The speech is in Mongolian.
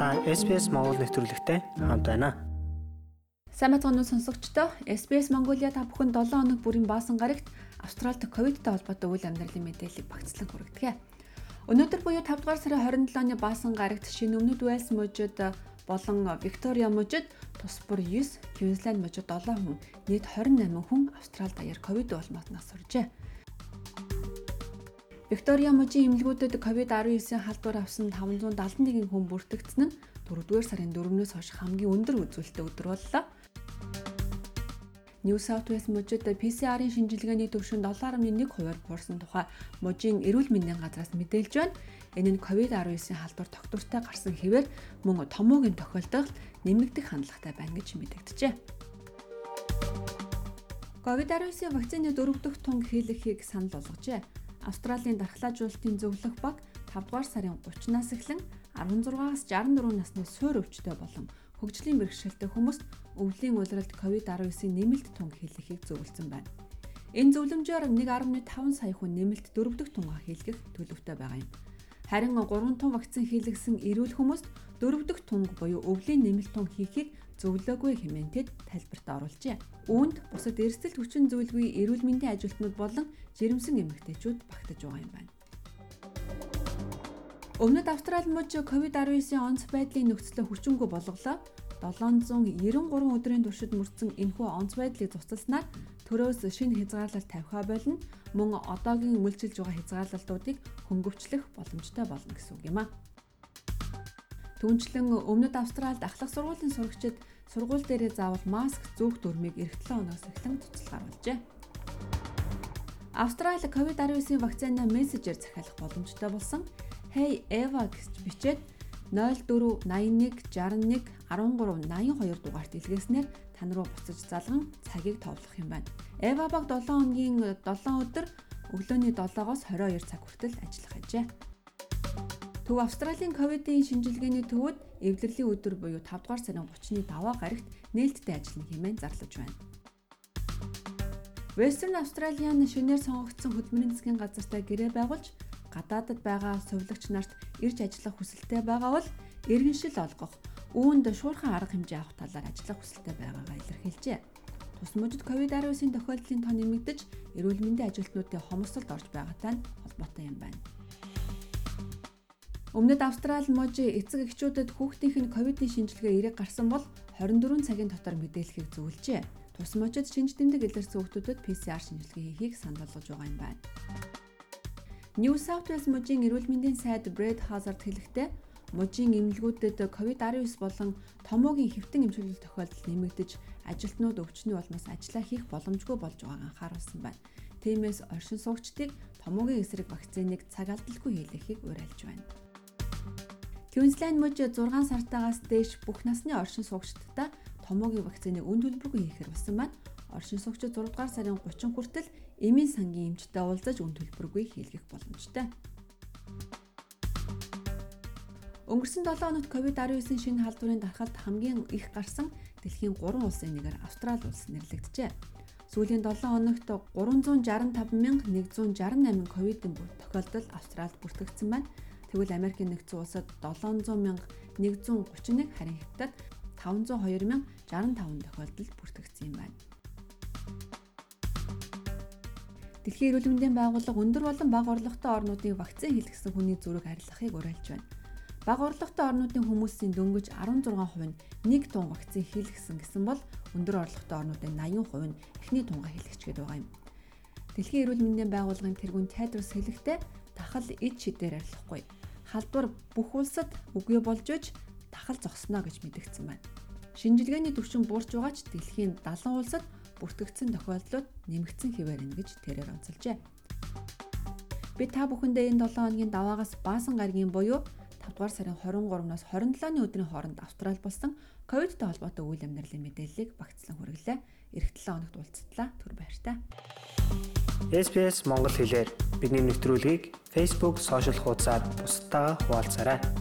Та SPS Монгол нэвтрүүлэгтэй хамт байна. Сайн мэцгэн сонсогчдоо SBS Mongolia та бүхэн 7 хоног бүрийн баасан гарагт Австралид ковидтай холбоотой үйл амьдралын мэдээллийг багцлан хүргэдэг. Өнөөдөр буюу 5 дугаар сарын 27 оны баасан гарагт шинэ өмнөд Уэльс мужид болон Виктория мужид тус бүр 9, Квинсленд мужид 7 хүн нийт 28 хүн Австралид даяар ковид улмаатнаас суржээ. Виктория мужийн эмнэлгүүдэд COVID-19-ийн халдвар авсан 571 хүн бүртгэгдсэн нь 4-р сарын 4-өөс хойш хамгийн өндөр үзүүлэлттэй өдөр боллоо. New South Wales мужид PCR-ын шинжилгээний түвшинд 7.1 хувиар буурсан тухай мужийн эрүүл мэндийн газраас мэдээлж байна. Энэ нь COVID-19-ийн халдвар тогтвортой гарсан хэвээр мөн томоогийн тохиолдол нэмэгдэх хандлагатай байна гэж мэдэгджээ. COVID-19 вакцины дөрөв дэх тунг хийлгэхийг санал болгожээ. Австралийн дархлаажуулалтын зөвлөх баг 5 дугаар сарын 30-наас эхлэн 16-аас 64 насны суур өвчтөй болон хөгжлийн бэрхшээлтэй хүмүүст өвлийн улиралд COVID-19-ийн нэмэлт тунг хийлгэхийг зөвлөсөн байна. Энэ зөвлөмжөөр 1.5 сая хүн нэмэлт дөрөвдөг тунгаа хийлгэх төлөвтэй байгаа юм. Харин 3 тун вакцин хийлгэсэн эрүүл хүмүүст дөрөвдөг тунг буюу өвлийн нэмэлт тунг хийхийг зөвлөөгүй хэмээн тэд тайлбарт оруулжээ. Үүнд бусад эрсдэл хүчин зүйлгүй эрүүл мэндийн ажилтнууд болон жирэмсэн эмэгтэйчүүд багтаж байгаа юм байна. Өмнөд Австрали мужи COVID-19 онц байдлын нөхцөлөө хүчингү болголоо. 793 өдрийн туршид мөрдсөн энэхүү онц байдлыг цуцалснаар төрөөс шинэ хязгаарлалт тавихаа болно. Мөн одоогийн үйлчилж байгаа хязгаарлалтуудыг хөнгөвчлөх боломжтой болно гэсэн үг юм а. Түүнчлэн өмнөд Австралид ахлах сургуулийн сурагчид сургууль дээрээ заавал маск зүүх дүрмийг эх 7 оноос эхлэн цуцлгаруулжээ. Австрали COVID-19 вакцина мессежээр захиалах боломжтой болсон. Hey Eva гэж бичээд 04 81 61 13 82 дугаарт илгээснээр тань руу буцаж залган цагийг товлох юм байна. Eva баг 7 хоногийн 7 өдөр өглөөний 7-оос 22 цаг хүртэл ажиллах ажээ. Төв Австралийн ковидын шинжилгээний төвөд эвлэрлийн өдөр буюу 5 дугаар сарын 30-ны даваа гарагт нээлттэй ажиллана хэмээн зарлаж байна. Western Australian шинээр сонгогдсон хөдөлмөрийн засгийн газартай гэрээ байгуулж гадаадд байгаа сувилагч нарт ирж ажиллах хүсэлтэй байгаа бол иргэншил олгох, үүнд шуурхан арга хэмжээ авах талаар ажиллах хүсэлтэй байгаагаа илэрхийлжээ. Тус мужид COVID-19-ийн тохиолдлын тоо нэмэгдэж, эрүүл мэндийн ажилтнуудын хомсолд орж байгаатай холбоотой юм байна. Өмнөд Австрали мужи эцэг эхчүүдэд хүүхдийнх нь ковидын шинжилгээ эерэг гарсан бол 24 цагийн дотор мэдээлэхийг зөвлөжээ. Тус мужид шинж тэмдэг илэрсэн хүүхдүүдэд PCR шинжилгээ хийхийг санал болгож байгаа юм байна. New South Wales мужийн эрүүл мэндийн сайд Brad Hazard хэлэхдээ мужийн эмнэлгүүдэд COVID-19 болон томоогийн хэвтэн эмчилэл тохиолдол нэмэгдэж ажилтнууд өвчний улмаас ажиллаа хийх боломжгүй болж байгааг анхааруулсан байна. Тиймээс оршин суугчдыг томоогийн эсрэг вакциныг цаг алдалгүй хийлгэхийг уриалж байна. Квинсленд мужид 6 сартаагаас дээш бүх насны оршин суугчдаа томоогийн вакциныг үн төлбөргүй хийхээр болсон байна. Оршин суугчид 6 дугаар сарын 30 хүртэл эмийн сангийн эмчтэй уулзаж үн төлбөргүй хийлгэх боломжтой. Өнгөрсөн 7 хоногт COVID-19 шинэ халдварын дархалт хамгийн их гарсан дэлхийн 3 улсын нэгээр Австрали улс нэрлэгджээ. Сүүлийн 7 хоногт 365,168 ковидын тохиолдол Австралид бүртгэгдсэн байна. Тэгвэл Америкийн нэгдсэн улсад 700 131 харин хятад 502 065 тохиолдолд бүртгэгдсэн юм байна. Дэлхийн эрүүл мэндийн байгууллага өндөр болон бага орлоготой орнуудын вакцин хийлгэсэн хүний зүрэг арилгахыг уриалж байна. Бага орлоготой орнуудын хүмүүсийн дөнгөж 16% нь нэг тун вакцин хийлгэсэн гэсэн бол өндөр орлоготой орнуудын 80% нь эхний тунгаа хийлгэчгээд байгаа юм. Дэлхийн эрүүл мэндийн байгууллагын тэргүүн Тедрос хэлэхдээ тахал ид шидээр арилахгүй халдвар бүх улсад үгүй болж иж тахал зогсноо гэж мэдгдсэн байна. Шинжилгээний түвшин буурч байгаа ч дэлхийн 70 улсад бүртгэгдсэн тохиолдлууд нэмэгдсэн хэвээр байна гэж тэрээр онцолжээ. Би та бүхэндээ энэ 7 хоногийн даваагаас баасан гаргийн буюу 5 дугаар сарын 23-наас 27-ны өдрийн хооронд Австрали болсон ковидтэй холбоотой үйл амьдралын мэдээллийг багцлан хүргэлээ. Ирэх 7 хоногт уулзтлаа. Түр баярлалаа. SPS Монгол хэлээр бидний нэвтрүүлгийг Facebook сошиал хуудасаар бусдаа хуваалцаарай.